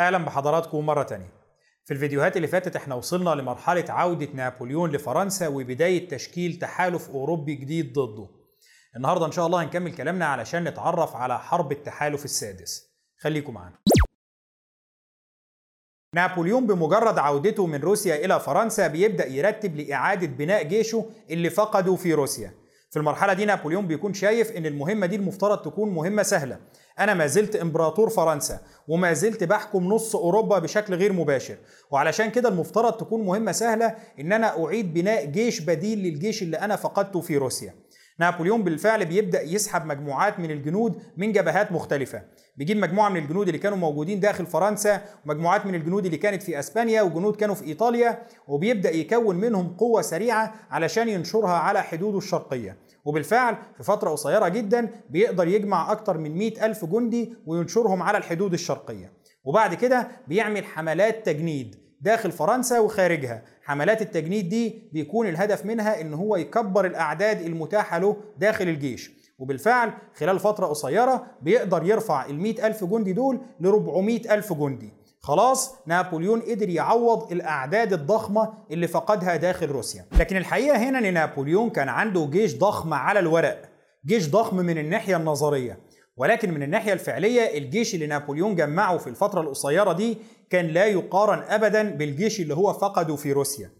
أهلا بحضراتكم مرة تانية. في الفيديوهات اللي فاتت إحنا وصلنا لمرحلة عودة نابليون لفرنسا وبداية تشكيل تحالف أوروبي جديد ضده. النهارده إن شاء الله هنكمل كلامنا علشان نتعرف على حرب التحالف السادس. خليكم معانا. نابليون بمجرد عودته من روسيا إلى فرنسا بيبدأ يرتب لإعادة بناء جيشه اللي فقده في روسيا. في المرحلة دي نابليون بيكون شايف إن المهمة دي المفترض تكون مهمة سهلة. أنا ما زلت إمبراطور فرنسا وما زلت بحكم نص أوروبا بشكل غير مباشر. وعلشان كده المفترض تكون مهمة سهلة إن أنا أعيد بناء جيش بديل للجيش اللي أنا فقدته في روسيا. نابليون بالفعل بيبدأ يسحب مجموعات من الجنود من جبهات مختلفة. بيجيب مجموعة من الجنود اللي كانوا موجودين داخل فرنسا ومجموعات من الجنود اللي كانت في أسبانيا وجنود كانوا في إيطاليا وبيبدأ يكون منهم قوة سريعة علشان ينشرها على حدوده الشرقية. وبالفعل في فترة قصيرة جدا بيقدر يجمع أكتر من مئة ألف جندي وينشرهم على الحدود الشرقية. وبعد كده بيعمل حملات تجنيد. داخل فرنسا وخارجها. حملات التجنيد دي بيكون الهدف منها إن هو يكبر الأعداد المتاحة له داخل الجيش. وبالفعل خلال فترة قصيرة بيقدر يرفع ال ألف جندي دول ل 400 ألف جندي. خلاص نابليون قدر يعوض الأعداد الضخمة اللي فقدها داخل روسيا. لكن الحقيقة هنا إن نابليون كان عنده جيش ضخم على الورق. جيش ضخم من الناحية النظرية. ولكن من الناحية الفعلية الجيش اللي نابليون جمعه في الفترة القصيرة دي كان لا يقارن ابدا بالجيش اللي هو فقده في روسيا.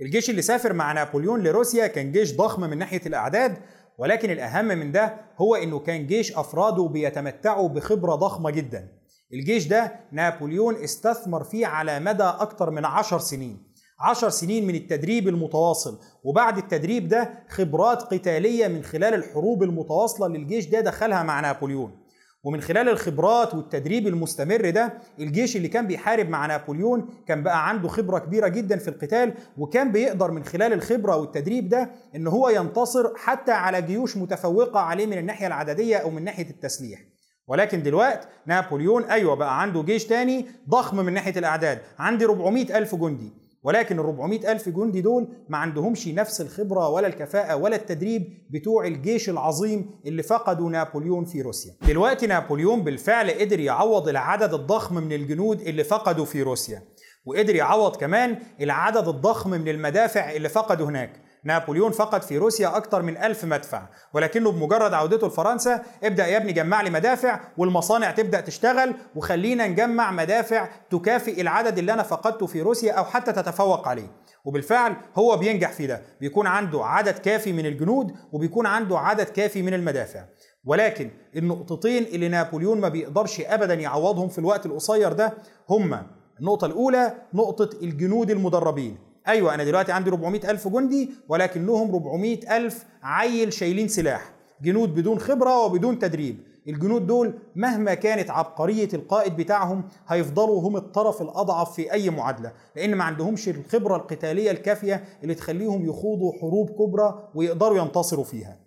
الجيش اللي سافر مع نابليون لروسيا كان جيش ضخم من ناحية الأعداد ولكن الأهم من ده هو إنه كان جيش أفراده بيتمتعوا بخبرة ضخمة جدا. الجيش ده نابليون استثمر فيه على مدى أكتر من عشر سنين. عشر سنين من التدريب المتواصل. وبعد التدريب ده خبرات قتالية من خلال الحروب المتواصلة للجيش ده دخلها مع نابليون. ومن خلال الخبرات والتدريب المستمر ده الجيش اللي كان بيحارب مع نابليون كان بقى عنده خبرة كبيرة جدا في القتال وكان بيقدر من خلال الخبرة والتدريب ده إن هو ينتصر حتى على جيوش متفوقة عليه من الناحية العددية أو من ناحية التسليح. ولكن دلوقتي نابليون أيوه بقى عنده جيش تاني ضخم من ناحية الأعداد. عندي 400 ألف جندي. ولكن ال 400 ألف جندي دول ما عندهمش نفس الخبرة ولا الكفاءة ولا التدريب بتوع الجيش العظيم اللي فقدوا نابليون في روسيا. دلوقتي نابليون بالفعل قدر يعوض العدد الضخم من الجنود اللي فقدوا في روسيا وقدر يعوض كمان العدد الضخم من المدافع اللي فقدوا هناك. نابليون فقد في روسيا أكثر من ألف مدفع. ولكنه بمجرد عودته لفرنسا ابدأ يا ابني جمع لي مدافع والمصانع تبدأ تشتغل وخلينا نجمع مدافع تكافئ العدد اللي أنا فقدته في روسيا أو حتى تتفوق عليه. وبالفعل هو بينجح في ده. بيكون عنده عدد كافي من الجنود وبيكون عنده عدد كافي من المدافع. ولكن النقطتين اللي نابليون ما بيقدرش ابدا يعوضهم في الوقت القصير ده هما النقطة الأولى نقطة الجنود المدربين. أيوه أنا دلوقتي عندي 400 ألف جندي ولكنهم 400 ألف عيل شايلين سلاح. جنود بدون خبرة وبدون تدريب. الجنود دول مهما كانت عبقرية القائد بتاعهم هيفضلوا هم الطرف الأضعف في أي معادلة لأن ما عندهمش الخبرة القتالية الكافية اللي تخليهم يخوضوا حروب كبرى ويقدروا ينتصروا فيها.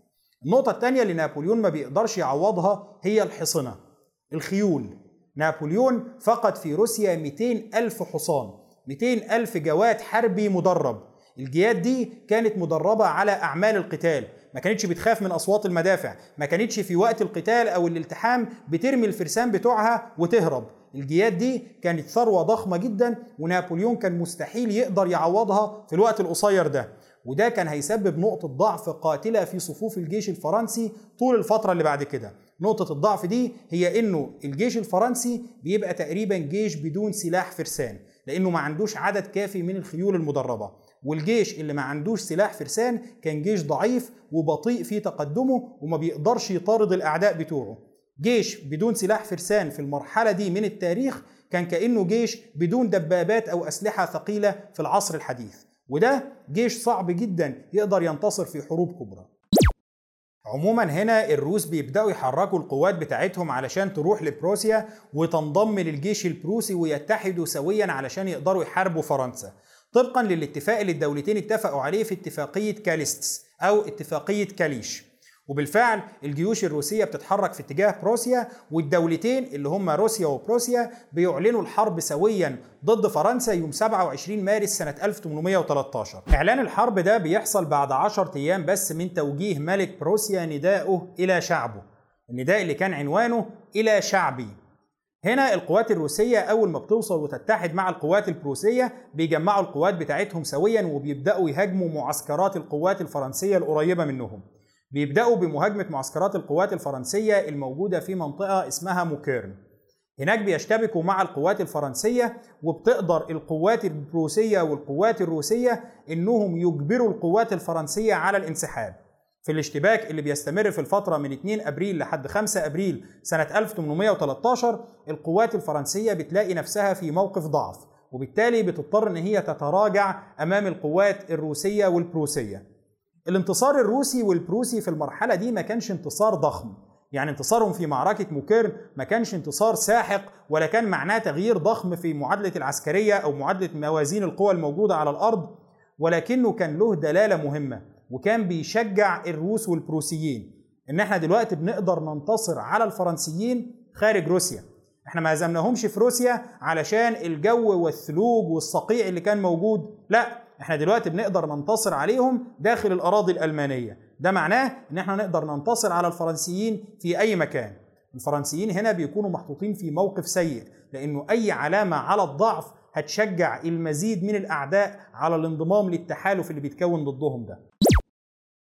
النقطة الثانية اللي نابليون ما بيقدرش يعوضها هي الحصنة الخيول. نابليون فقد في روسيا 200 ألف حصان. 200 ألف جواد حربي مدرب. الجياد دي كانت مدربة على أعمال القتال. ما كانتش بتخاف من أصوات المدافع. ما كانتش في وقت القتال أو الالتحام بترمي الفرسان بتوعها وتهرب. الجياد دي كانت ثروة ضخمة جدا ونابليون كان مستحيل يقدر يعوضها في الوقت القصير ده. وده كان هيسبب نقطة ضعف قاتلة في صفوف الجيش الفرنسي طول الفترة اللي بعد كده. نقطة الضعف دي هي إنه الجيش الفرنسي بيبقى تقريبا جيش بدون سلاح فرسان. لأنه ما عندوش عدد كافي من الخيول المدربة. والجيش اللي ما عندوش سلاح فرسان كان جيش ضعيف وبطيء في تقدمه وما بيقدرش يطارد الأعداء بتوعه. جيش بدون سلاح فرسان في المرحلة دي من التاريخ كان كأنه جيش بدون دبابات أو أسلحة ثقيلة في العصر الحديث. وده جيش صعب جدا يقدر ينتصر في حروب كبرى. عموما هنا الروس بيبدأوا يحركوا القوات بتاعتهم علشان تروح لبروسيا وتنضم للجيش البروسي ويتحدوا سويا علشان يقدروا يحاربوا فرنسا. طبقا للاتفاق اللي الدولتين اتفقوا عليه في اتفاقية كاليستس أو اتفاقية كاليش. وبالفعل الجيوش الروسية بتتحرك في اتجاه بروسيا والدولتين اللي هم روسيا وبروسيا بيعلنوا الحرب سويا ضد فرنسا يوم 27 مارس سنة 1813 إعلان الحرب ده بيحصل بعد 10 أيام بس من توجيه ملك بروسيا نداءه إلى شعبه. النداء اللي كان عنوانه إلى شعبي. هنا القوات الروسية أول ما بتوصل وتتحد مع القوات البروسية بيجمعوا القوات بتاعتهم سويا وبيبدأوا يهاجموا معسكرات القوات الفرنسية القريبة منهم. بيبدأوا بمهاجمة معسكرات القوات الفرنسية الموجودة في منطقة اسمها موكيرن هناك بيشتبكوا مع القوات الفرنسية وبتقدر القوات البروسية والقوات الروسية إنهم يجبروا القوات الفرنسية على الانسحاب في الاشتباك اللي بيستمر في الفترة من 2 أبريل لحد 5 أبريل سنة 1813 القوات الفرنسية بتلاقي نفسها في موقف ضعف وبالتالي بتضطر إن هي تتراجع أمام القوات الروسية والبروسية. الانتصار الروسي والبروسي في المرحلة دي ما كانش انتصار ضخم، يعني انتصارهم في معركة موكيرن ما كانش انتصار ساحق ولا كان معناه تغيير ضخم في معادلة العسكرية أو معادلة موازين القوى الموجودة على الأرض، ولكنه كان له دلالة مهمة وكان بيشجع الروس والبروسيين. إن إحنا دلوقتي بنقدر ننتصر على الفرنسيين خارج روسيا. إحنا ما هزمناهمش في روسيا علشان الجو والثلوج والصقيع اللي كان موجود لا. إحنا دلوقتي بنقدر ننتصر عليهم داخل الأراضي الألمانية. ده معناه إن إحنا نقدر ننتصر على الفرنسيين في أي مكان. الفرنسيين هنا بيكونوا محطوطين في موقف سيء لأنه أي علامة على الضعف هتشجع المزيد من الأعداء على الانضمام للتحالف اللي بيتكون ضدهم ده.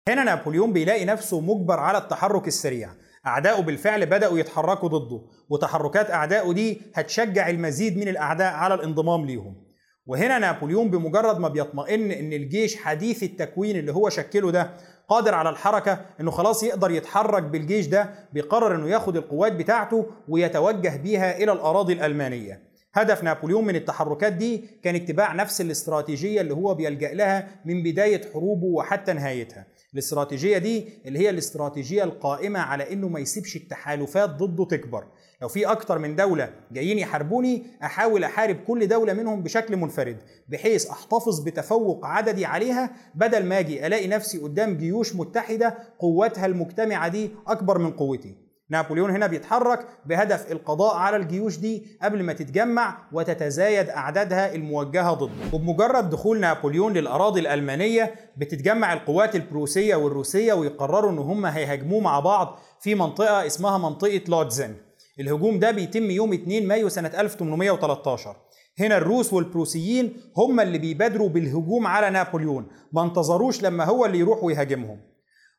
هنا نابليون بيلاقي نفسه مجبر على التحرك السريع. أعداؤه بالفعل بدأوا يتحركوا ضده وتحركات أعدائه دي هتشجع المزيد من الأعداء على الانضمام ليهم. وهنا نابليون بمجرد ما بيطمئن إن الجيش حديث التكوين اللي هو شكله ده قادر على الحركة إنه خلاص يقدر يتحرك بالجيش ده بيقرر إنه ياخد القوات بتاعته ويتوجه بيها إلى الأراضي الألمانية. هدف نابليون من التحركات دي كان اتباع نفس الاستراتيجية اللي هو بيلجأ لها من بداية حروبه وحتى نهايتها. الاستراتيجية دي اللي هي الاستراتيجية القائمة على إنه ما يسيبش التحالفات ضده تكبر. لو في أكتر من دولة جايين يحاربوني أحاول أحارب كل دولة منهم بشكل منفرد بحيث أحتفظ بتفوق عددي عليها بدل ما أجي ألاقي نفسي قدام جيوش متحدة قوتها المجتمعة دي أكبر من قوتي. نابليون هنا بيتحرك بهدف القضاء على الجيوش دي قبل ما تتجمع وتتزايد أعدادها الموجهة ضده. وبمجرد دخول نابليون للأراضي الألمانية بتتجمع القوات البروسية والروسية ويقرروا إن هم هيهاجموه مع بعض في منطقة اسمها منطقة لودزن. الهجوم ده بيتم يوم 2 مايو سنة 1813 هنا الروس والبروسيين هم اللي بيبادروا بالهجوم على نابليون. ما انتظروش لما هو اللي يروح ويهاجمهم.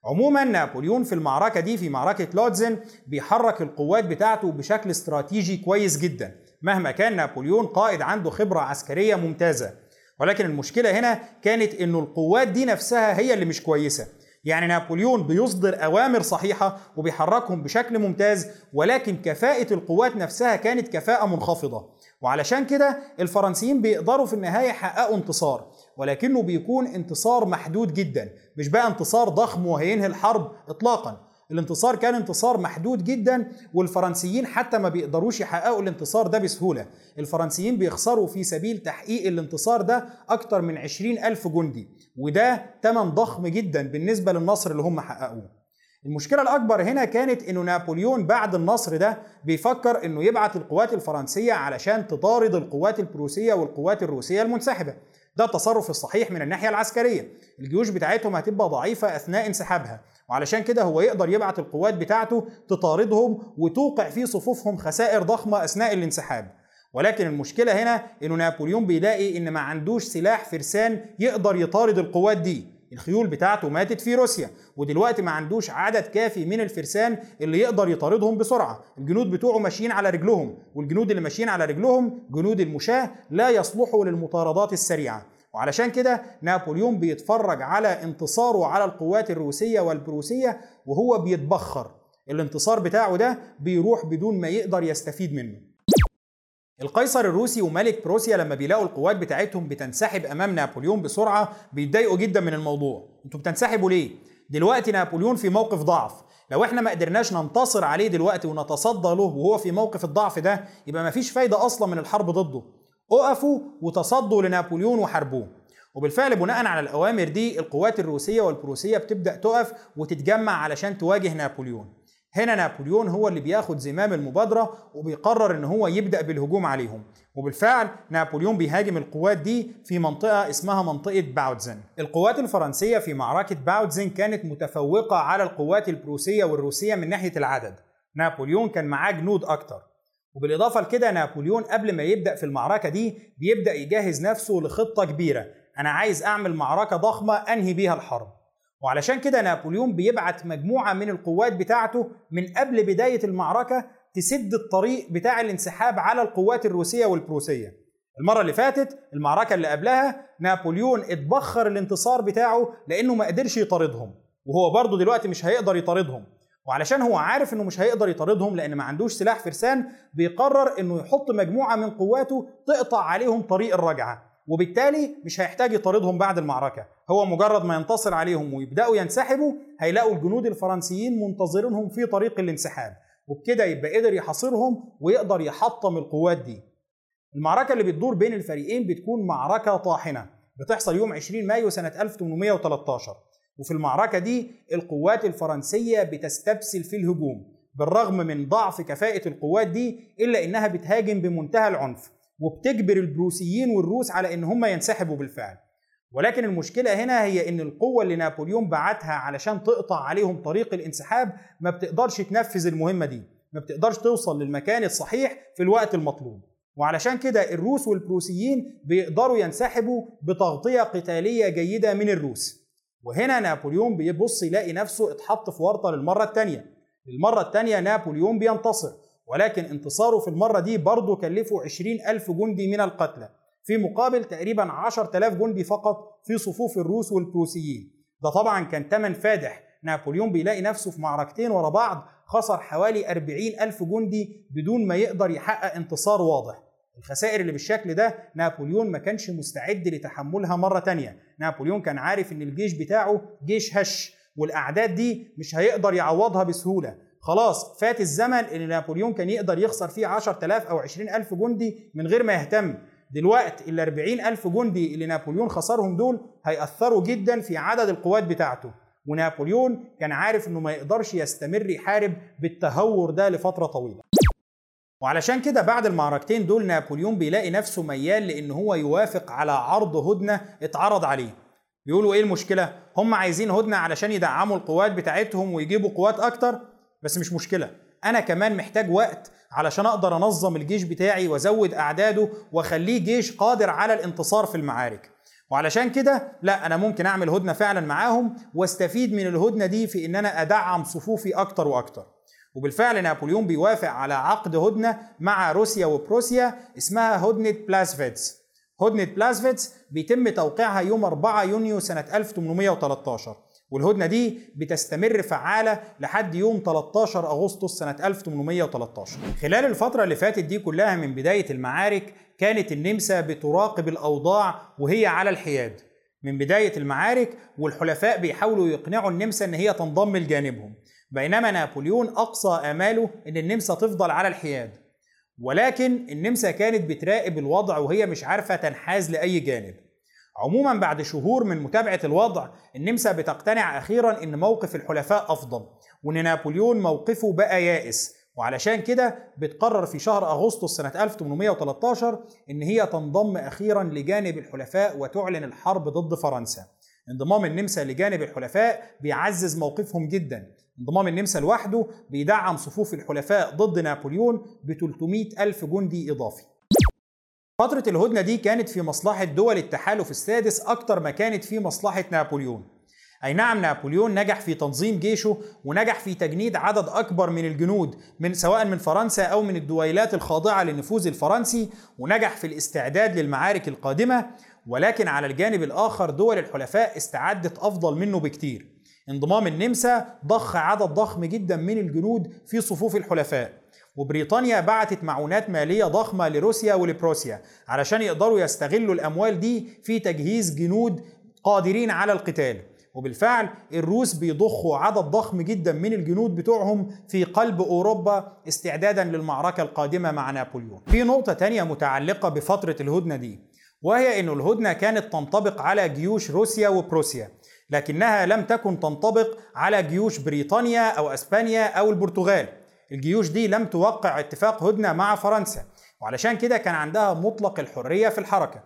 عموما نابليون في المعركة دي في معركة لودزن بيحرك القوات بتاعته بشكل استراتيجي كويس جدا. مهما كان نابليون قائد عنده خبرة عسكرية ممتازة. ولكن المشكلة هنا كانت إنه القوات دي نفسها هي اللي مش كويسة. يعني نابليون بيصدر أوامر صحيحة وبيحركهم بشكل ممتاز ولكن كفاءة القوات نفسها كانت كفاءة منخفضة. وعلشان كده الفرنسيين بيقدروا في النهاية يحققوا انتصار ولكنه بيكون انتصار محدود جدا مش بقى انتصار ضخم وهينهي الحرب اطلاقا. الانتصار كان انتصار محدود جدا والفرنسيين حتى ما بيقدروش يحققوا الانتصار ده بسهولة. الفرنسيين بيخسروا في سبيل تحقيق الانتصار ده أكتر من عشرين ألف جندي وده تمن ضخم جدا بالنسبة للنصر اللي هم حققوه. المشكلة الأكبر هنا كانت إنه نابليون بعد النصر ده بيفكر إنه يبعت القوات الفرنسية علشان تطارد القوات البروسية والقوات الروسية المنسحبة. ده التصرف الصحيح من الناحية العسكرية. الجيوش بتاعتهم هتبقى ضعيفة أثناء انسحابها. وعلشان كده هو يقدر يبعت القوات بتاعته تطاردهم وتوقع في صفوفهم خسائر ضخمة أثناء الانسحاب. ولكن المشكلة هنا إنه نابليون بيلاقي إن ما عندوش سلاح فرسان يقدر يطارد القوات دي. الخيول بتاعته ماتت في روسيا ودلوقتي ما عندوش عدد كافي من الفرسان اللي يقدر يطاردهم بسرعة. الجنود بتوعه ماشيين على رجلهم والجنود اللي ماشيين على رجلهم جنود المشاة لا يصلحوا للمطاردات السريعة. وعلشان كده نابليون بيتفرج على انتصاره على القوات الروسية والبروسية وهو بيتبخر. الانتصار بتاعه ده بيروح بدون ما يقدر يستفيد منه. القيصر الروسي وملك بروسيا لما بيلاقوا القوات بتاعتهم بتنسحب أمام نابليون بسرعة بيتضايقوا جدا من الموضوع. أنتوا بتنسحبوا ليه؟ دلوقتي نابليون في موقف ضعف. لو إحنا ما قدرناش ننتصر عليه دلوقتي ونتصدى له وهو في موقف الضعف ده يبقى ما فيش فايدة أصلا من الحرب ضده. اقفوا وتصدوا لنابليون وحاربوه. وبالفعل بناء على الأوامر دي القوات الروسية والبروسية بتبدأ تقف وتتجمع علشان تواجه نابليون. هنا نابليون هو اللي بياخد زمام المبادرة وبيقرر إن هو يبدأ بالهجوم عليهم. وبالفعل نابليون بيهاجم القوات دي في منطقة اسمها منطقة باوتزن القوات الفرنسية في معركة باوتزن كانت متفوقة على القوات البروسية والروسية من ناحية العدد. نابليون كان معاه جنود أكتر. وبالإضافة لكده نابليون قبل ما يبدأ في المعركة دي بيبدأ يجهز نفسه لخطة كبيرة. أنا عايز أعمل معركة ضخمة أنهي بيها الحرب. وعلشان كده نابليون بيبعت مجموعة من القوات بتاعته من قبل بداية المعركة تسد الطريق بتاع الانسحاب على القوات الروسية والبروسية. المرة اللي فاتت المعركة اللي قبلها نابليون اتبخر الانتصار بتاعه لأنه ما قدرش يطاردهم. وهو برضه دلوقتي مش هيقدر يطاردهم. وعلشان هو عارف إنه مش هيقدر يطاردهم لأن ما عندوش سلاح فرسان بيقرر إنه يحط مجموعة من قواته تقطع عليهم طريق الرجعة وبالتالي مش هيحتاج يطاردهم بعد المعركة. هو مجرد ما ينتصر عليهم ويبدأوا ينسحبوا هيلاقوا الجنود الفرنسيين منتظرينهم في طريق الانسحاب وبكده يبقى قدر يحاصرهم ويقدر يحطم القوات دي. المعركة اللي بتدور بين الفريقين بتكون معركة طاحنة بتحصل يوم 20 مايو سنة 1813 وفي المعركة دي القوات الفرنسية بتستبسل في الهجوم بالرغم من ضعف كفاءة القوات دي إلا إنها بتهاجم بمنتهى العنف وبتجبر البروسيين والروس على إن هم ينسحبوا بالفعل. ولكن المشكلة هنا هي إن القوة اللي نابليون بعتها علشان تقطع عليهم طريق الانسحاب ما بتقدرش تنفذ المهمة دي ما بتقدرش توصل للمكان الصحيح في الوقت المطلوب. وعلشان كده الروس والبروسيين بيقدروا ينسحبوا بتغطية قتالية جيدة من الروس. وهنا نابليون بيبص يلاقي نفسه اتحط في ورطة للمرة الثانية للمرة الثانية نابليون بينتصر ولكن انتصاره في المرة دي برضه كلفه 20 ألف جندي من القتلى. في مقابل تقريبا 10000 جندي فقط في صفوف الروس والبروسيين ده طبعا كان تمن فادح. نابليون بيلاقي نفسه في معركتين ورا بعض خسر حوالي 40 ألف جندي بدون ما يقدر يحقق انتصار واضح. الخسائر اللي بالشكل ده نابليون ما كانش مستعد لتحملها مرة تانية. نابليون كان عارف إن الجيش بتاعه جيش هش والأعداد دي مش هيقدر يعوضها بسهولة. خلاص فات الزمن اللي نابليون كان يقدر يخسر فيه 10000 أو 20000 جندي من غير ما يهتم. دلوقتي ال 40000 جندي اللي نابليون خسرهم دول هيأثروا جدا في عدد القوات بتاعته. ونابليون كان عارف إنه ما يقدرش يستمر يحارب بالتهور ده لفترة طويلة. وعلشان كده بعد المعركتين دول نابليون بيلاقي نفسه ميال لإن هو يوافق على عرض هدنة اتعرض عليه. بيقولوا إيه المشكلة؟ هم عايزين هدنة علشان يدعموا القوات بتاعتهم ويجيبوا قوات أكتر؟ بس مش مشكلة. أنا كمان محتاج وقت علشان أقدر أنظم الجيش بتاعي وأزود أعداده وأخليه جيش قادر على الانتصار في المعارك. وعلشان كده لا أنا ممكن أعمل هدنة فعلا معاهم وأستفيد من الهدنة دي في إن أنا أدعم صفوفي أكتر وأكتر. وبالفعل نابليون بيوافق على عقد هدنه مع روسيا وبروسيا اسمها هدنه بلاسفيتس هدنه بلاسفيتس بيتم توقيعها يوم 4 يونيو سنة 1813 والهدنه دي بتستمر فعالة لحد يوم 13 أغسطس سنة 1813 خلال الفترة اللي فاتت دي كلها من بداية المعارك كانت النمسا بتراقب الأوضاع وهي على الحياد. من بداية المعارك والحلفاء بيحاولوا يقنعوا النمسا إن هي تنضم لجانبهم. بينما نابليون أقصى آماله إن النمسا تفضل على الحياد. ولكن النمسا كانت بتراقب الوضع وهي مش عارفة تنحاز لأي جانب. عموما بعد شهور من متابعة الوضع النمسا بتقتنع أخيرا أن موقف الحلفاء أفضل وأن نابليون موقفه بقى يائس. وعلشان كده بتقرر في شهر أغسطس سنة 1813 أن هي تنضم أخيرا لجانب الحلفاء وتعلن الحرب ضد فرنسا. انضمام النمسا لجانب الحلفاء بيعزز موقفهم جدا. انضمام النمسا لوحده بيدعم صفوف الحلفاء ضد نابليون ب 300 ألف جندي إضافي. فترة الهدنة دي كانت في مصلحة دول التحالف السادس أكتر ما كانت في مصلحة نابليون. أي نعم نابليون نجح في تنظيم جيشه ونجح في تجنيد عدد أكبر من الجنود من سواء من فرنسا أو من الدويلات الخاضعة للنفوذ الفرنسي ونجح في الاستعداد للمعارك القادمة ولكن على الجانب الآخر دول الحلفاء استعدت أفضل منه بكتير. انضمام النمسا ضخ عدد ضخم جدا من الجنود في صفوف الحلفاء. وبريطانيا بعتت معونات مالية ضخمة لروسيا ولبروسيا علشان يقدروا يستغلوا الأموال دي في تجهيز جنود قادرين على القتال. وبالفعل الروس بيضخوا عدد ضخم جدا من الجنود بتوعهم في قلب أوروبا استعدادا للمعركة القادمة مع نابليون. في نقطة تانية متعلقة بفترة الهدنة دي وهي أن الهدنة كانت تنطبق على جيوش روسيا وبروسيا. لكنها لم تكن تنطبق على جيوش بريطانيا أو أسبانيا أو البرتغال. الجيوش دي لم توقع اتفاق هدنة مع فرنسا وعلشان كده كان عندها مطلق الحرية في الحركة.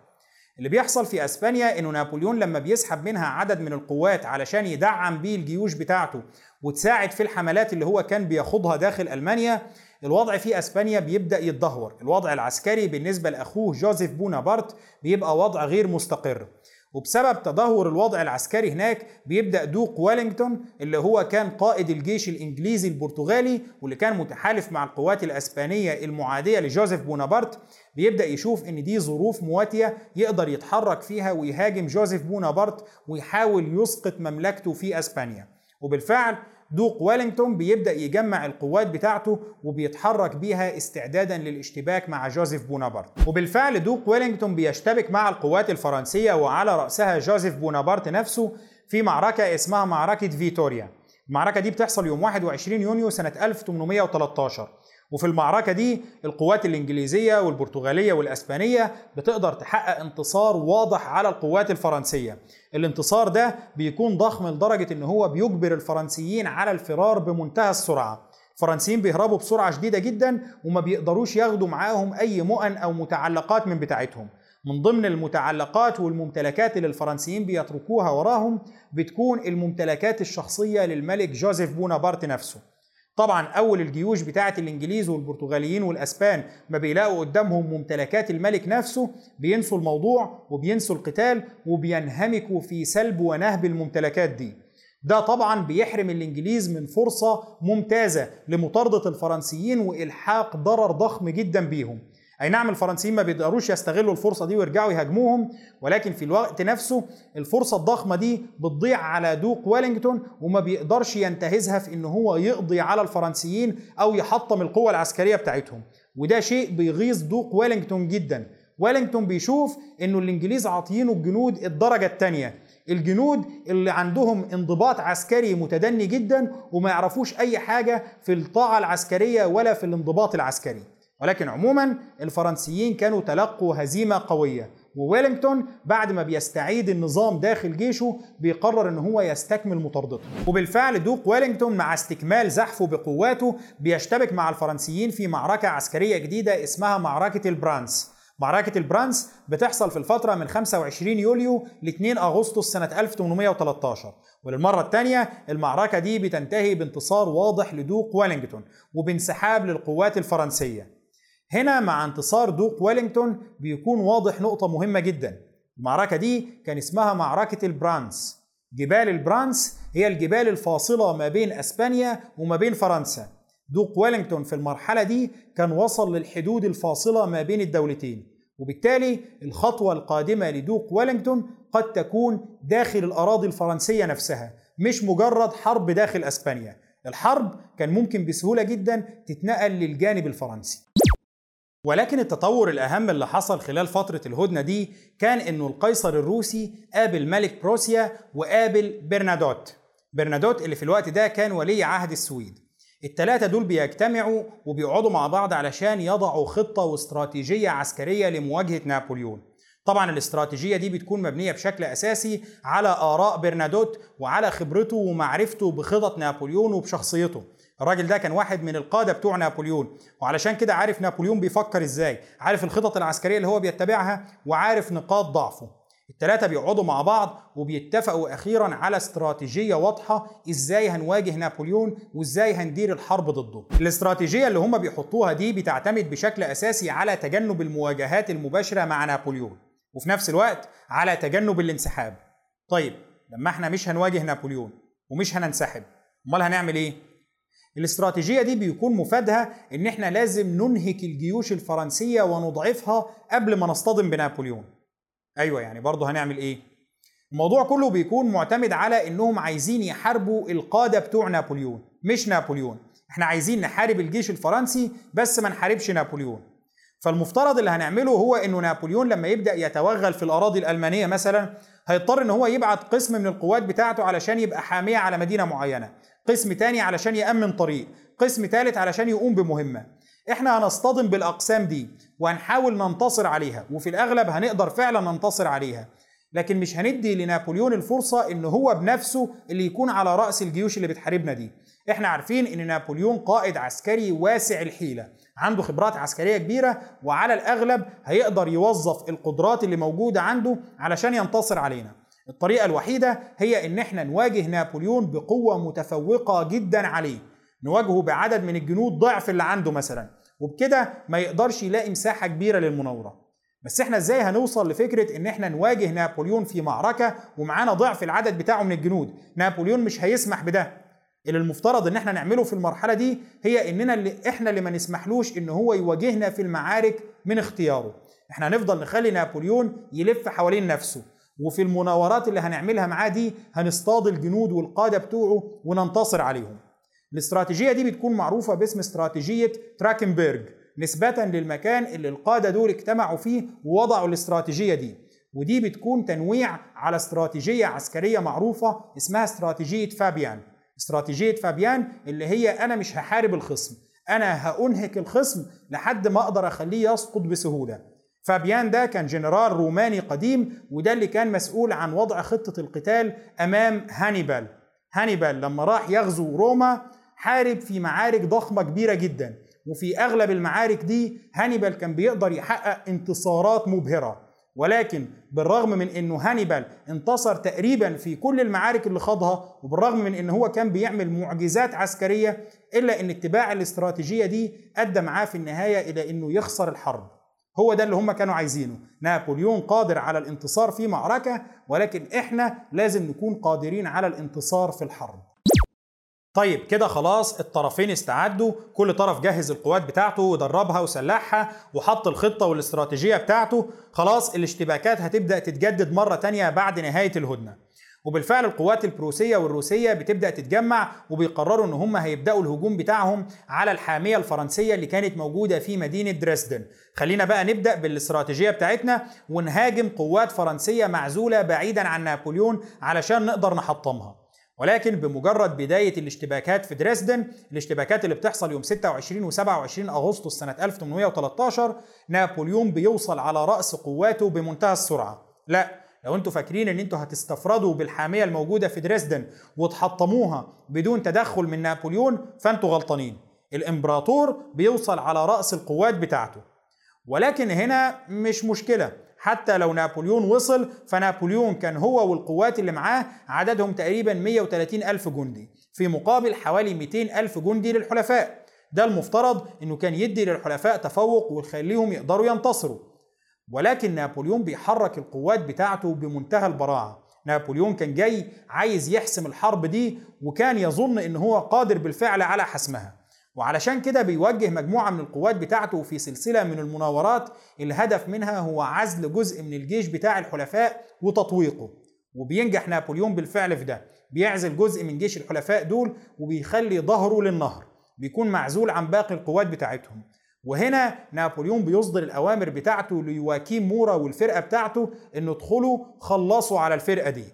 اللي بيحصل في أسبانيا إنه نابليون لما بيسحب منها عدد من القوات علشان يدعم بيه الجيوش بتاعته وتساعد في الحملات اللي هو كان بياخدها داخل ألمانيا الوضع في أسبانيا بيبدأ يتدهور. الوضع العسكري بالنسبة لأخوه جوزيف بونابرت بيبقى وضع غير مستقر. وبسبب تدهور الوضع العسكري هناك بيبدأ دوق ويلينغتون اللي هو كان قائد الجيش الإنجليزي البرتغالي واللي كان متحالف مع القوات الأسبانية المعادية لجوزيف بونابرت. بيبدأ يشوف إن دي ظروف مواتية يقدر يتحرك فيها ويهاجم جوزيف بونابرت ويحاول يسقط مملكته في أسبانيا. وبالفعل دوق ويلينغتون بيبدأ يجمع القوات بتاعته وبيتحرك بيها استعدادا للاشتباك مع جوزيف بونابرت. وبالفعل دوق ويلينغتون بيشتبك مع القوات الفرنسية وعلى رأسها جوزيف بونابرت نفسه في معركة اسمها معركة فيتوريا. المعركة دي بتحصل يوم 21 يونيو سنة 1813 وفي المعركة دي القوات الإنجليزية والبرتغالية والأسبانية بتقدر تحقق انتصار واضح على القوات الفرنسية. الانتصار ده بيكون ضخم لدرجة إن هو بيجبر الفرنسيين على الفرار بمنتهى السرعة. الفرنسيين بيهربوا بسرعة شديدة جدا وما بيقدروش ياخدوا معاهم أي مؤن أو متعلقات من بتاعتهم. من ضمن المتعلقات والممتلكات اللي الفرنسيين بيتركوها وراهم بتكون الممتلكات الشخصية للملك جوزيف بونابرت نفسه. طبعا أول الجيوش بتاعه الإنجليز والبرتغاليين والأسبان ما بيلاقوا قدامهم ممتلكات الملك نفسه بينسوا الموضوع وبينسوا القتال وبينهمكوا في سلب ونهب الممتلكات دي. ده طبعا بيحرم الإنجليز من فرصة ممتازة لمطاردة الفرنسيين وإلحاق ضرر ضخم جدا بيهم. أي نعم الفرنسيين ما بيقدروش يستغلوا الفرصة دي ويرجعوا يهاجموهم ولكن في الوقت نفسه الفرصة الضخمة دي بتضيع على دوق ويلينغتون وما بيقدرش ينتهزها في إن هو يقضي على الفرنسيين أو يحطم القوة العسكرية بتاعتهم. وده شيء بيغيظ دوق ويلينغتون جدا. ويلينغتون بيشوف إنه الإنجليز عاطينه الجنود الدرجة الثانية الجنود اللي عندهم انضباط عسكري متدني جدا وما يعرفوش أي حاجة في الطاعة العسكرية ولا في الانضباط العسكري. ولكن عموما الفرنسيين كانوا تلقوا هزيمة قوية وويلينغتون بعد ما بيستعيد النظام داخل جيشه بيقرر إن هو يستكمل مطاردته. وبالفعل دوق ويلينغتون مع استكمال زحفه بقواته بيشتبك مع الفرنسيين في معركة عسكرية جديدة اسمها معركة البرانس. معركة البرانس بتحصل في الفترة من 25 يوليو ل 2 أغسطس سنة 1813 وللمرة الثانية المعركة دي بتنتهي بانتصار واضح لدوق ويلينغتون وبانسحاب للقوات الفرنسية. هنا مع انتصار دوق ويلينغتون بيكون واضح نقطة مهمة جدا. المعركة دي كان اسمها معركة البرانس. جبال البرانس هي الجبال الفاصلة ما بين أسبانيا وما بين فرنسا. دوق ويلينغتون في المرحلة دي كان وصل للحدود الفاصلة ما بين الدولتين. وبالتالي الخطوة القادمة لدوق ويلينغتون قد تكون داخل الأراضي الفرنسية نفسها مش مجرد حرب داخل أسبانيا. الحرب كان ممكن بسهولة جدا تتنقل للجانب الفرنسي. ولكن التطور الأهم اللي حصل خلال فترة الهدنة دي كان إنه القيصر الروسي قابل ملك بروسيا وقابل برنادوت. برنادوت اللي في الوقت ده كان ولي عهد السويد. التلاتة دول بيجتمعوا وبيقعدوا مع بعض علشان يضعوا خطة واستراتيجية عسكرية لمواجهة نابليون. طبعا الاستراتيجية دي بتكون مبنية بشكل أساسي على آراء برنادوت وعلى خبرته ومعرفته بخطط نابليون وبشخصيته. الراجل ده كان واحد من القادة بتوع نابليون وعلشان كده عارف نابليون بيفكر إزاي عارف الخطط العسكرية اللي هو بيتبعها وعارف نقاط ضعفه الثلاثة بيقعدوا مع بعض وبيتفقوا أخيرا على استراتيجية واضحة إزاي هنواجه نابليون وإزاي هندير الحرب ضده. الاستراتيجية اللي هم بيحطوها دي بتعتمد بشكل أساسي على تجنب المواجهات المباشرة مع نابليون وفي نفس الوقت على تجنب الانسحاب. طيب لما إحنا مش هنواجه نابليون ومش هننسحب، أمال هنعمل إيه؟ الاستراتيجية دي بيكون مفادها إن إحنا لازم ننهك الجيوش الفرنسية ونضعفها قبل ما نصطدم بنابليون. أيوه يعني برضه هنعمل إيه؟ الموضوع كله بيكون معتمد على إنهم عايزين يحاربوا القادة بتوع نابليون مش نابليون. إحنا عايزين نحارب الجيش الفرنسي بس ما نحاربش نابليون. فالمفترض اللي هنعمله هو إنه نابليون لما يبدأ يتوغل في الأراضي الألمانية مثلا هيضطر إن هو يبعت قسم من القوات بتاعته علشان يبقى حامية على مدينة معينة. قسم تاني علشان يأمن طريق. قسم تالت علشان يقوم بمهمة. إحنا هنصطدم بالأقسام دي وهنحاول ننتصر عليها وفي الأغلب هنقدر فعلا ننتصر عليها. لكن مش هندي لنابليون الفرصة إن هو بنفسه اللي يكون على رأس الجيوش اللي بتحاربنا دي. إحنا عارفين إن نابليون قائد عسكري واسع الحيلة. عنده خبرات عسكرية كبيرة وعلى الأغلب هيقدر يوظف القدرات اللي موجودة عنده علشان ينتصر علينا. الطريقة الوحيدة هي إن إحنا نواجه نابليون بقوة متفوقة جدا عليه. نواجهه بعدد من الجنود ضعف اللي عنده مثلا. وبكده ما يقدرش يلاقي مساحة كبيرة للمناورة. بس إحنا إزاي هنوصل لفكرة إن إحنا نواجه نابليون في معركة ومعانا ضعف العدد بتاعه من الجنود؟ نابليون مش هيسمح بده. اللي المفترض إن إحنا نعمله في المرحلة دي هي إننا اللي إحنا اللي ما نسمحلوش إن هو يواجهنا في المعارك من اختياره. إحنا هنفضل نخلي نابليون يلف حوالين نفسه وفي المناورات اللي هنعملها معاه دي هنصطاد الجنود والقادة بتوعه وننتصر عليهم. الاستراتيجية دي بتكون معروفة باسم استراتيجية تراكنبرج نسبة للمكان اللي القادة دول اجتمعوا فيه ووضعوا الاستراتيجية دي. ودي بتكون تنويع على استراتيجية عسكرية معروفة اسمها استراتيجية فابيان. استراتيجية فابيان اللي هي أنا مش هحارب الخصم أنا هأنهك الخصم لحد ما أقدر أخليه يسقط بسهولة. فابيان ده كان جنرال روماني قديم وده اللي كان مسؤول عن وضع خطة القتال أمام هانيبال. هانيبال لما راح يغزو روما حارب في معارك ضخمة كبيرة جدا وفي أغلب المعارك دي هانيبال كان بيقدر يحقق انتصارات مبهرة. ولكن بالرغم من إنه هانيبال انتصر تقريبا في كل المعارك اللي خاضها وبالرغم من إن هو كان بيعمل معجزات عسكرية إلا إن اتباع الاستراتيجية دي أدى معاه في النهاية إلى إنه يخسر الحرب. هو ده اللي هم كانوا عايزينه. نابليون قادر على الانتصار في معركة ولكن إحنا لازم نكون قادرين على الانتصار في الحرب. طيب كده خلاص الطرفين استعدوا كل طرف جهز القوات بتاعته ودربها وسلحها وحط الخطة والاستراتيجية بتاعته. خلاص الاشتباكات هتبدأ تتجدد مرة تانية بعد نهاية الهدنة. وبالفعل القوات البروسية والروسية بتبدأ تتجمع وبيقرروا إن هم هيبدأوا الهجوم بتاعهم على الحامية الفرنسية اللي كانت موجودة في مدينة دريسدن. خلينا بقى نبدأ بالاستراتيجية بتاعتنا ونهاجم قوات فرنسية معزولة بعيدا عن نابليون علشان نقدر نحطمها. ولكن بمجرد بداية الاشتباكات في دريسدن الاشتباكات اللي بتحصل يوم 26 و27 أغسطس سنة 1813 نابليون بيوصل على رأس قواته بمنتهى السرعة. لا لو أنتوا فاكرين ان أنتوا هتستفردوا بالحامية الموجودة في دريسدن وتحطموها بدون تدخل من نابليون فانتوا غلطانين. الإمبراطور بيوصل على رأس القوات بتاعته. ولكن هنا مش مشكلة. حتى لو نابليون وصل فنابليون كان هو والقوات اللي معاه عددهم تقريبا 130 ألف جندي في مقابل حوالي 200 ألف جندي للحلفاء. ده المفترض إنه كان يدي للحلفاء تفوق ويخليهم يقدروا ينتصروا. ولكن نابليون بيحرك القوات بتاعته بمنتهى البراعة. نابليون كان جاي عايز يحسم الحرب دي وكان يظن إن هو قادر بالفعل على حسمها. وعلشان كده بيوجه مجموعة من القوات بتاعته في سلسلة من المناورات الهدف منها هو عزل جزء من الجيش بتاع الحلفاء وتطويقه. وبينجح نابليون بالفعل في ده. بيعزل جزء من جيش الحلفاء دول وبيخلي ظهره للنهر. بيكون معزول عن باقي القوات بتاعتهم. وهنا نابليون بيصدر الأوامر بتاعته ليواكيم مورا والفرقة بتاعته إنه ادخلوا خلصوا على الفرقة دي.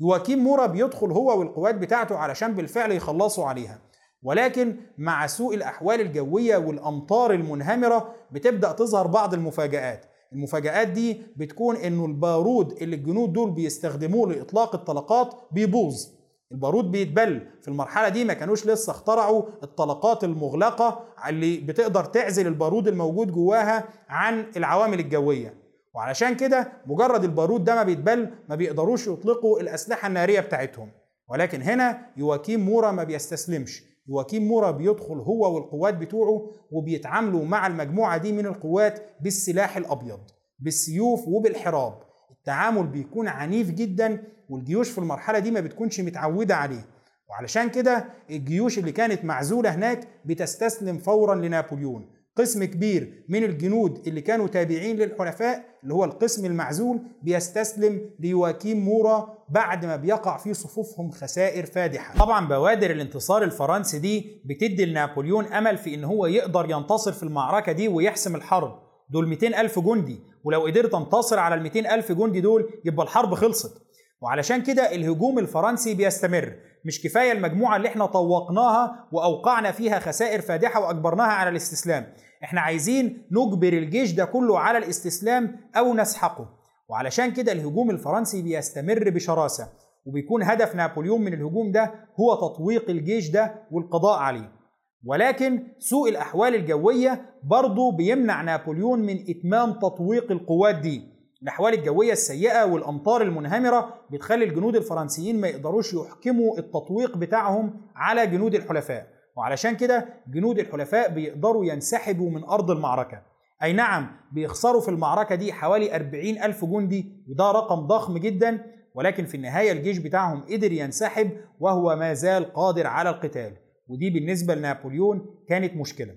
يواكيم مورا بيدخل هو والقوات بتاعته علشان بالفعل يخلصوا عليها. ولكن مع سوء الأحوال الجوية والأمطار المنهمرة بتبدأ تظهر بعض المفاجآت. المفاجآت دي بتكون إنه البارود اللي الجنود دول بيستخدموه لإطلاق الطلقات بيبوظ. البارود بيتبل. في المرحلة دي ما كانوش لسه اخترعوا الطلقات المغلقة اللي بتقدر تعزل البارود الموجود جواها عن العوامل الجوية. وعلشان كده مجرد البارود ده ما بيتبل ما بيقدروش يطلقوا الأسلحة النارية بتاعتهم. ولكن هنا يواكيم مورا ما بيستسلمش. يواكيم مورا بيدخل هو والقوات بتوعه وبيتعاملوا مع المجموعة دي من القوات بالسلاح الأبيض بالسيوف وبالحراب. التعامل بيكون عنيف جدا والجيوش في المرحلة دي ما بتكونش متعودة عليه. وعلشان كده الجيوش اللي كانت معزولة هناك بتستسلم فورا لنابليون. قسم كبير من الجنود اللي كانوا تابعين للحلفاء اللي هو القسم المعزول بيستسلم ليواكيم مورا بعد ما بيقع في صفوفهم خسائر فادحة. طبعا بوادر الانتصار الفرنسي دي بتدي لنابليون أمل في إن هو يقدر ينتصر في المعركة دي ويحسم الحرب. دول 200 ألف جندي ولو قدرت تنتصر على ال 200 ألف جندي دول يبقى الحرب خلصت. وعلشان كده الهجوم الفرنسي بيستمر. مش كفاية المجموعة اللي إحنا طوقناها وأوقعنا فيها خسائر فادحة وأجبرناها على الاستسلام. إحنا عايزين نجبر الجيش ده كله على الاستسلام أو نسحقه. وعلشان كده الهجوم الفرنسي بيستمر بشراسة وبيكون هدف نابليون من الهجوم ده هو تطويق الجيش ده والقضاء عليه. ولكن سوء الأحوال الجوية برضه بيمنع نابليون من إتمام تطويق القوات دي. الأحوال الجوية السيئة والأمطار المنهمرة بتخلي الجنود الفرنسيين ما يقدروش يحكموا التطويق بتاعهم على جنود الحلفاء. وعلشان كده جنود الحلفاء بيقدروا ينسحبوا من أرض المعركة. أي نعم بيخسروا في المعركة دي حوالي 40 ألف جندي وده رقم ضخم جدا ولكن في النهاية الجيش بتاعهم قدر ينسحب وهو ما زال قادر على القتال. ودي بالنسبة لنابليون كانت مشكلة.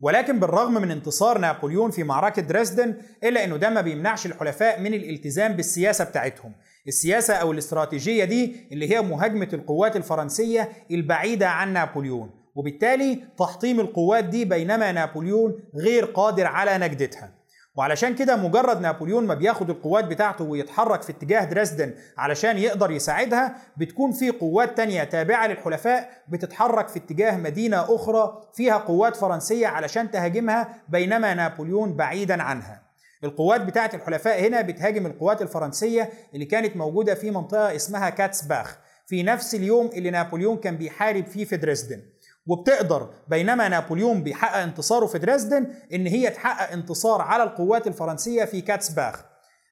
ولكن بالرغم من انتصار نابليون في معركة دريسدن إلا أنه ده ما بيمنعش الحلفاء من الالتزام بالسياسة بتاعتهم. السياسة أو الاستراتيجية دي اللي هي مهاجمة القوات الفرنسية البعيدة عن نابليون. وبالتالي تحطيم القوات دي بينما نابليون غير قادر على نجدتها. وعلشان كده مجرد نابليون ما بياخد القوات بتاعته ويتحرك في اتجاه دريسدن علشان يقدر يساعدها بتكون في قوات تانية تابعة للحلفاء بتتحرك في اتجاه مدينة أخرى فيها قوات فرنسية علشان تهاجمها بينما نابليون بعيدا عنها. القوات بتاعة الحلفاء هنا بتهاجم القوات الفرنسية اللي كانت موجودة في منطقة اسمها كاتسباخ. في نفس اليوم اللي نابليون كان بيحارب فيه في دريسدن. وبتقدر بينما نابليون بيحقق انتصاره في دريسدن إن هي تحقق انتصار على القوات الفرنسية في كاتسباخ.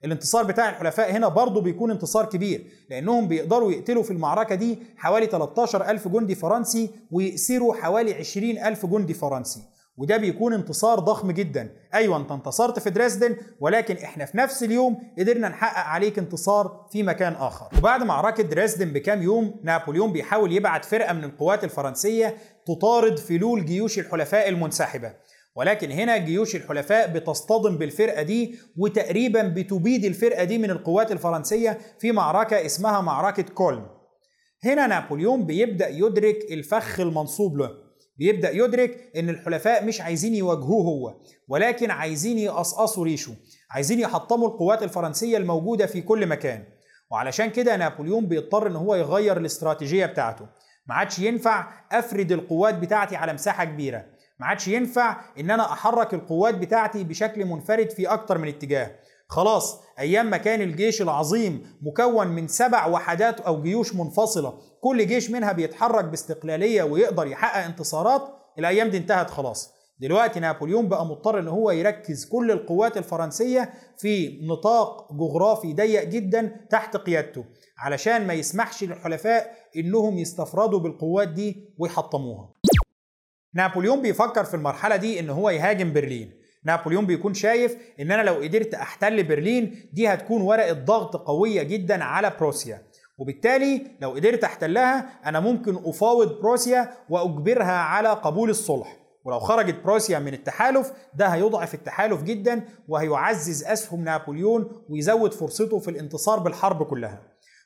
الانتصار بتاع الحلفاء هنا برضه بيكون انتصار كبير لأنهم بيقدروا يقتلوا في المعركة دي حوالي 13 ألف جندي فرنسي ويأسروا حوالي 20 ألف جندي فرنسي. وده بيكون انتصار ضخم جدا. أيوه أنت انتصرت في دريسدن ولكن إحنا في نفس اليوم قدرنا نحقق عليك انتصار في مكان آخر. وبعد معركه دريسدن بكام يوم نابليون بيحاول يبعت فرقة من القوات الفرنسية تطارد فلول جيوش الحلفاء المنسحبة. ولكن هنا جيوش الحلفاء بتصطدم بالفرقة دي وتقريبا بتبيد الفرقة دي من القوات الفرنسية في معركة اسمها معركة كولم هنا نابليون بيبدأ يدرك الفخ المنصوب له. بيبدأ يدرك إن الحلفاء مش عايزين يواجهوه هو ولكن عايزين يقصقصوا ريشه عايزين يحطموا القوات الفرنسية الموجودة في كل مكان. وعلشان كده نابليون بيضطر إن هو يغير الاستراتيجية بتاعته. ما عادش ينفع أفرد القوات بتاعتي على مساحة كبيرة. ما عادش ينفع إن أنا أحرك القوات بتاعتي بشكل منفرد في أكتر من اتجاه. خلاص أيام ما كان الجيش العظيم مكون من سبع وحدات أو جيوش منفصلة كل جيش منها بيتحرك باستقلالية ويقدر يحقق انتصارات الأيام دي انتهت خلاص. دلوقتي نابليون بقى مضطر إن هو يركز كل القوات الفرنسية في نطاق جغرافي ضيق جدا تحت قيادته علشان ما يسمحش للحلفاء إنهم يستفردوا بالقوات دي ويحطموها. نابليون بيفكر في المرحلة دي إن هو يهاجم برلين. نابليون بيكون شايف إن أنا لو قدرت أحتل برلين دي هتكون ورقة ضغط قوية جدا على بروسيا. وبالتالي لو قدرت أحتلها أنا ممكن أفاوض بروسيا وأجبرها على قبول الصلح. ولو خرجت بروسيا من التحالف ده هيضعف التحالف جدا وهيعزز أسهم نابليون ويزود فرصته في الانتصار بالحرب كلها.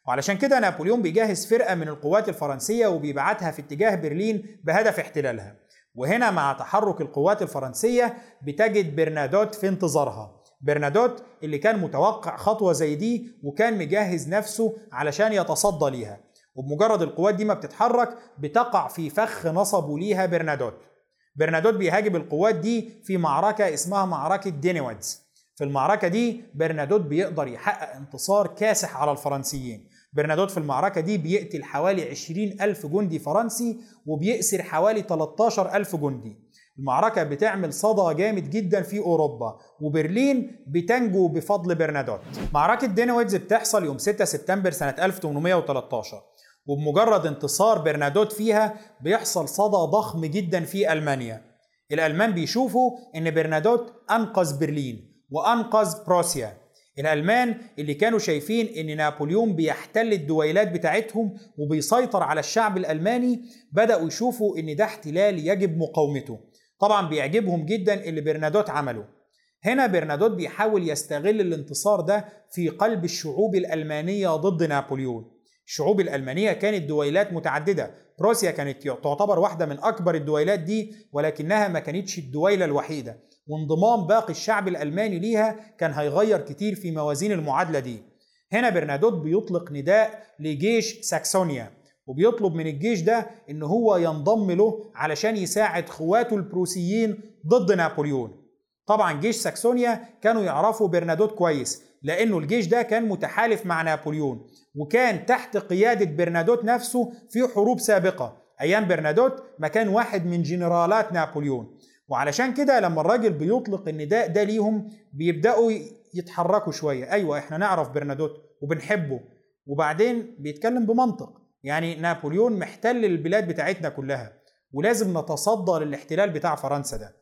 وعلشان كده نابليون بيجهز فرقة من القوات الفرنسية وبيبعتها في اتجاه برلين بهدف احتلالها. وهنا مع تحرك القوات الفرنسية بتجد برنادوت في انتظارها. برنادوت اللي كان متوقع خطوة زي دي وكان مجهز نفسه علشان يتصدى ليها. وبمجرد القوات دي ما بتتحرك بتقع في فخ نصبوا ليها برنادوت. برنادوت بيهاجم القوات دي في معركة اسمها معركة دينيويدز. في المعركة دي برنادوت بيقدر يحقق انتصار كاسح على الفرنسيين. برنادوت في المعركة دي بيقتل حوالي 20 ألف جندي فرنسي وبيأسر حوالي 13 ألف جندي. المعركة بتعمل صدى جامد جدا في أوروبا وبرلين بتنجو بفضل برنادوت. معركة دينويدز بتحصل يوم 6 سبتمبر سنة 1813 وبمجرد انتصار برنادوت فيها بيحصل صدى ضخم جدا في ألمانيا. الألمان بيشوفوا إن برنادوت أنقذ برلين وأنقذ بروسيا. الألمان اللي كانوا شايفين إن نابليون بيحتل الدويلات بتاعتهم وبيسيطر على الشعب الألماني بدأوا يشوفوا إن ده احتلال يجب مقاومته. طبعا بيعجبهم جدا اللي برنادوت عمله. هنا برنادوت بيحاول يستغل الانتصار ده في قلب الشعوب الألمانية ضد نابليون. الشعوب الألمانية كانت دويلات متعددة. بروسيا كانت تعتبر واحدة من أكبر الدويلات دي ولكنها ما كانتش الدويلة الوحيدة. وانضمام باقي الشعب الألماني ليها كان هيغير كتير في موازين المعادلة دي. هنا برنادوت بيطلق نداء لجيش ساكسونيا وبيطلب من الجيش ده إن هو ينضم له علشان يساعد خواته البروسيين ضد نابليون. طبعا جيش ساكسونيا كانوا يعرفوا برنادوت كويس لأنه الجيش ده كان متحالف مع نابليون وكان تحت قيادة برنادوت نفسه في حروب سابقة. أيام برنادوت ما كان واحد من جنرالات نابليون. وعلشان كده لما الراجل بيطلق النداء ده ليهم بيبدأوا يتحركوا شوية. أيوه إحنا نعرف برنادوت وبنحبه. وبعدين بيتكلم بمنطق. يعني نابليون محتل البلاد بتاعتنا كلها. ولازم نتصدى للاحتلال بتاع فرنسا ده.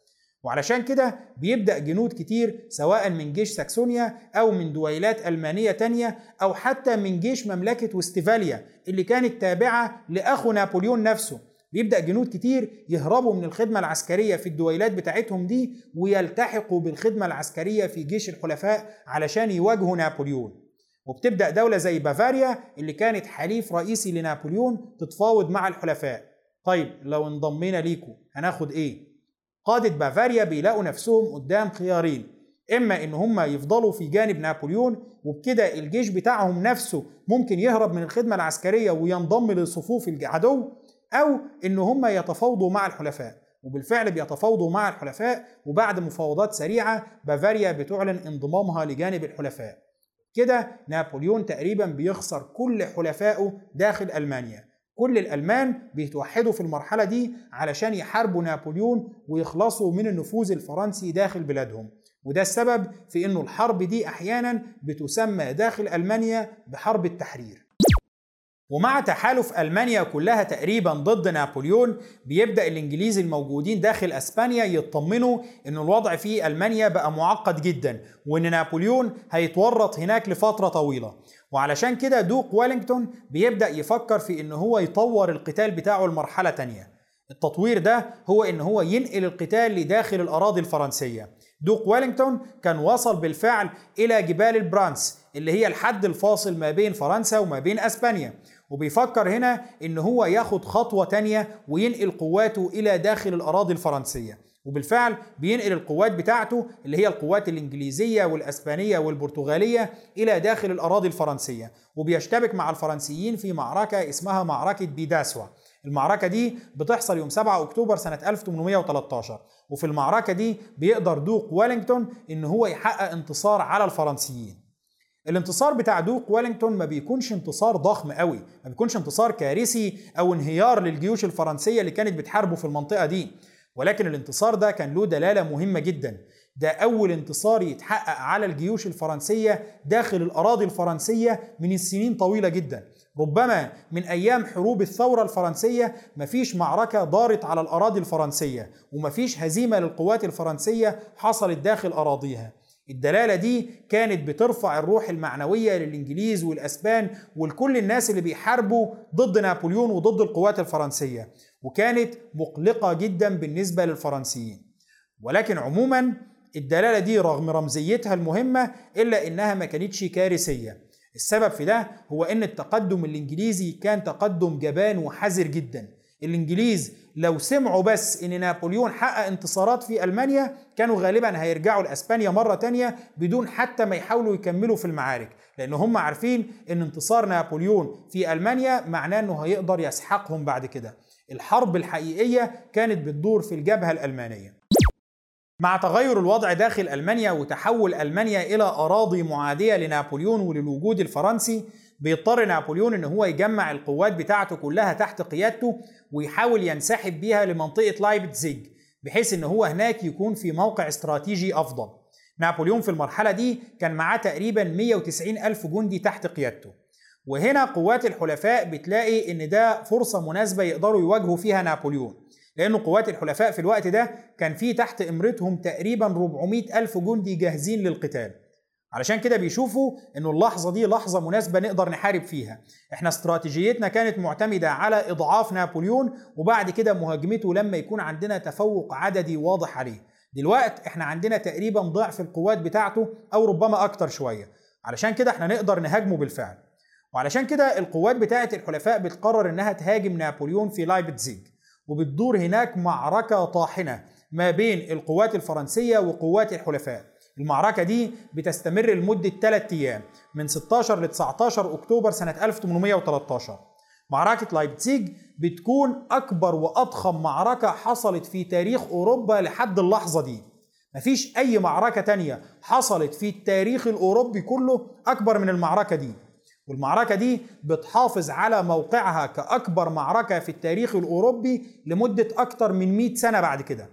وعلشان كده بيبدأ جنود كتير سواء من جيش ساكسونيا أو من دويلات ألمانية تانية أو حتى من جيش مملكة وستفاليا اللي كانت تابعة لأخو نابليون نفسه. بيبدأ جنود كتير يهربوا من الخدمة العسكرية في الدويلات بتاعتهم دي ويلتحقوا بالخدمة العسكرية في جيش الحلفاء علشان يواجهوا نابليون. وبتبدأ دولة زي بافاريا اللي كانت حليف رئيسي لنابليون تتفاوض مع الحلفاء. طيب لو انضمينا ليكوا هناخد إيه؟ قادة بافاريا بيلاقوا نفسهم قدام خيارين. إما إن هم يفضلوا في جانب نابليون وبكده الجيش بتاعهم نفسه ممكن يهرب من الخدمة العسكرية وينضم لصفوف العدو أو إن هم يتفاوضوا مع الحلفاء. وبالفعل بيتفاوضوا مع الحلفاء وبعد مفاوضات سريعة بافاريا بتعلن انضمامها لجانب الحلفاء. كده نابليون تقريبا بيخسر كل حلفائه داخل ألمانيا. كل الألمان بيتوحدوا في المرحلة دي علشان يحاربوا نابليون ويخلصوا من النفوذ الفرنسي داخل بلادهم. وده السبب في إنه الحرب دي أحيانا بتسمى داخل ألمانيا بحرب التحرير. ومع تحالف ألمانيا كلها تقريبا ضد نابليون بيبدأ الإنجليز الموجودين داخل أسبانيا يطمنوا إن الوضع في ألمانيا بقى معقد جدا وإن نابليون هيتورط هناك لفترة طويلة. وعلشان كده دوق ويلينغتون بيبدأ يفكر في إن هو يطور القتال بتاعه لمرحلة تانية. التطوير ده هو إن هو ينقل القتال لداخل الأراضي الفرنسية. دوق ويلينغتون كان وصل بالفعل إلى جبال البرانس اللي هي الحد الفاصل ما بين فرنسا وما بين أسبانيا. وبيفكر هنا إن هو ياخد خطوة تانية وينقل قواته إلى داخل الأراضي الفرنسية. وبالفعل بينقل القوات بتاعته اللي هي القوات الإنجليزية والأسبانية والبرتغالية إلى داخل الأراضي الفرنسية. وبيشتبك مع الفرنسيين في معركة اسمها معركة بيداسوا. المعركة دي بتحصل يوم 7 أكتوبر سنة 1813 وفي المعركة دي بيقدر دوق ويلينغتون إن هو يحقق انتصار على الفرنسيين. الانتصار بتاع دوق ويلينغتون ما بيكونش انتصار ضخم قوي ما بيكونش انتصار كارثي أو انهيار للجيوش الفرنسية اللي كانت بتحاربه في المنطقة دي. ولكن الانتصار ده كان له دلالة مهمة جدا. ده أول انتصار يتحقق على الجيوش الفرنسية داخل الأراضي الفرنسية من السنين طويلة جدا. ربما من أيام حروب الثورة الفرنسية مفيش معركة دارت على الأراضي الفرنسية ومفيش هزيمة للقوات الفرنسية حصلت داخل أراضيها. الدلالة دي كانت بترفع الروح المعنوية للإنجليز والأسبان ولكل الناس اللي بيحاربوا ضد نابليون وضد القوات الفرنسية وكانت مقلقة جدا بالنسبة للفرنسيين. ولكن عموما الدلالة دي رغم رمزيتها المهمة إلا إنها ما كانتش كارثية. السبب في ده هو إن التقدم الإنجليزي كان تقدم جبان وحذر جدا. الإنجليز لو سمعوا بس إن نابليون حقق انتصارات في ألمانيا كانوا غالبا هيرجعوا لأسبانيا مرة تانية بدون حتى ما يحاولوا يكملوا في المعارك. لأن هم عارفين إن انتصار نابليون في ألمانيا معناه إنه هيقدر يسحقهم بعد كده. الحرب الحقيقية كانت بتدور في الجبهة الألمانية. مع تغير الوضع داخل ألمانيا وتحول ألمانيا إلى أراضي معادية لنابليون وللوجود الفرنسي بيضطر نابليون إن هو يجمع القوات بتاعته كلها تحت قيادته ويحاول ينسحب بيها لمنطقة لايبتزيج بحيث إن هو هناك يكون في موقع استراتيجي أفضل. نابليون في المرحلة دي كان معاه تقريبا 190 ألف جندي تحت قيادته. وهنا قوات الحلفاء بتلاقي إن ده فرصة مناسبة يقدروا يواجهوا فيها نابليون لأن قوات الحلفاء في الوقت ده كان في تحت إمرتهم تقريبا 400 ألف جندي جاهزين للقتال. علشان كده بيشوفوا إنه اللحظة دي لحظة مناسبة نقدر نحارب فيها. إحنا استراتيجيتنا كانت معتمدة على إضعاف نابليون وبعد كده مهاجمته لما يكون عندنا تفوق عددي واضح عليه. دلوقتي إحنا عندنا تقريبا ضعف القوات بتاعته أو ربما أكتر شوية. علشان كده إحنا نقدر نهاجمه بالفعل. وعلشان كده القوات بتاعه الحلفاء بتقرر إنها تهاجم نابليون في لايبتزيج. وبتدور هناك معركة طاحنة ما بين القوات الفرنسية وقوات الحلفاء. المعركة دي بتستمر لمدة 3 أيام من 16 ل 19 أكتوبر سنة 1813 معركة لايبتسيج بتكون أكبر وأضخم معركة حصلت في تاريخ أوروبا لحد اللحظة دي. مفيش أي معركة تانية حصلت في التاريخ الأوروبي كله أكبر من المعركة دي. والمعركة دي بتحافظ على موقعها كأكبر معركة في التاريخ الأوروبي لمدة أكتر من 100 سنة بعد كده.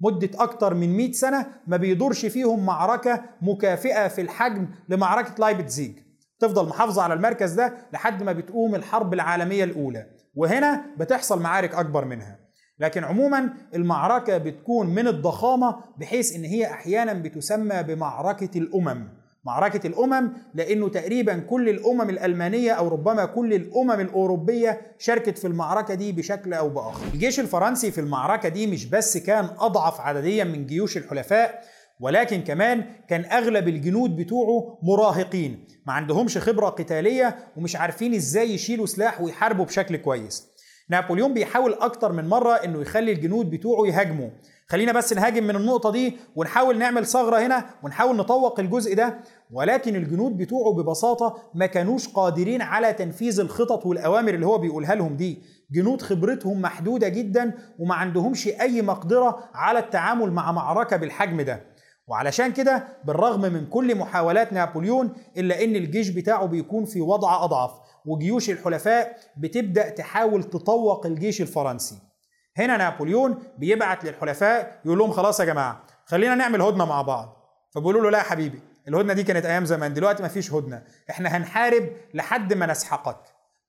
مدة أكتر من 100 سنة ما بيدورش فيهم معركة مكافئة في الحجم لمعركة لايبتزيج. تفضل محافظة على المركز ده لحد ما بتقوم الحرب العالمية الأولى وهنا بتحصل معارك أكبر منها. لكن عموما المعركة بتكون من الضخامة بحيث إن هي أحيانا بتسمى بمعركة الأمم. معركة الأمم لأنه تقريبا كل الأمم الألمانية أو ربما كل الأمم الأوروبية شاركت في المعركة دي بشكل أو بآخر. الجيش الفرنسي في المعركة دي مش بس كان أضعف عدديا من جيوش الحلفاء ولكن كمان كان أغلب الجنود بتوعه مراهقين ما عندهمش خبرة قتالية ومش عارفين إزاي يشيلوا سلاح ويحاربوا بشكل كويس. نابليون بيحاول أكتر من مرة إنه يخلي الجنود بتوعه يهاجموا. خلينا بس نهاجم من النقطة دي ونحاول نعمل ثغرة هنا ونحاول نطوق الجزء ده. ولكن الجنود بتوعه ببساطة ما كانوش قادرين على تنفيذ الخطط والأوامر اللي هو بيقولها لهم دي. جنود خبرتهم محدودة جدا وما عندهمش أي مقدرة على التعامل مع معركة بالحجم ده. وعلشان كده بالرغم من كل محاولات نابليون إلا إن الجيش بتاعه بيكون في وضع أضعف وجيوش الحلفاء بتبدأ تحاول تطوق الجيش الفرنسي. هنا نابليون بيبعت للحلفاء يقول لهم خلاص يا جماعة خلينا نعمل هدنة مع بعض. فبيقولوا له لا يا حبيبي الهدنة دي كانت أيام زمان دلوقتي مفيش هدنة إحنا هنحارب لحد ما نسحقك.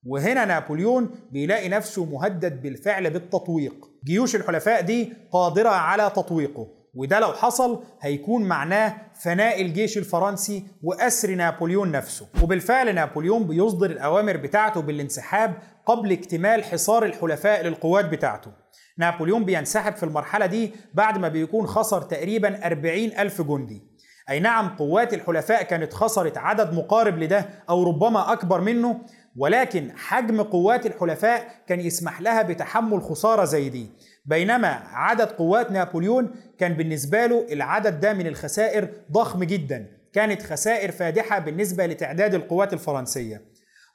وهنا نابليون بيلاقي نفسه مهدد بالفعل بالتطويق. جيوش الحلفاء دي قادرة على تطويقه وده لو حصل هيكون معناه فناء الجيش الفرنسي وأسر نابليون نفسه. وبالفعل نابليون بيصدر الأوامر بتاعته بالانسحاب قبل اكتمال حصار الحلفاء للقوات بتاعته. نابليون بينسحب في المرحلة دي بعد ما بيكون خسر تقريبا 40 ألف جندي. أي نعم قوات الحلفاء كانت خسرت عدد مقارب لده أو ربما أكبر منه ولكن حجم قوات الحلفاء كان يسمح لها بتحمل خسارة زي دي. بينما عدد قوات نابليون كان بالنسبة له العدد ده من الخسائر ضخم جدا. كانت خسائر فادحة بالنسبة لتعداد القوات الفرنسية.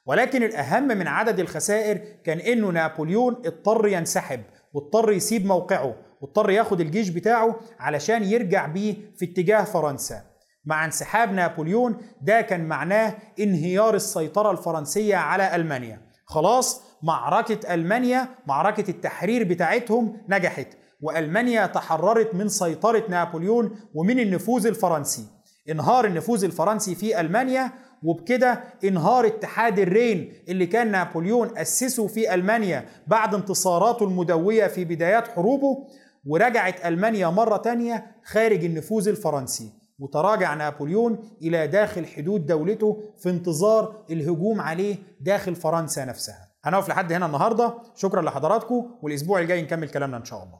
ولكن الأهم من عدد الخسائر كان إنه نابليون اضطر ينسحب. واضطر يسيب موقعه واضطر ياخد الجيش بتاعه علشان يرجع بيه في اتجاه فرنسا. مع انسحاب نابليون ده كان معناه انهيار السيطرة الفرنسية على ألمانيا. خلاص معركة ألمانيا معركة التحرير بتاعتهم نجحت وألمانيا تحررت من سيطرة نابليون ومن النفوذ الفرنسي. انهار النفوذ الفرنسي في ألمانيا وبكده انهار اتحاد الرين اللي كان نابليون أسسه في ألمانيا بعد انتصاراته المدوية في بدايات حروبه ورجعت ألمانيا مرة تانية خارج النفوذ الفرنسي. وتراجع نابليون إلى داخل حدود دولته في انتظار الهجوم عليه داخل فرنسا نفسها. هنقف لحد هنا النهارده. شكرا لحضراتكم والأسبوع الجاي نكمل كلامنا إن شاء الله.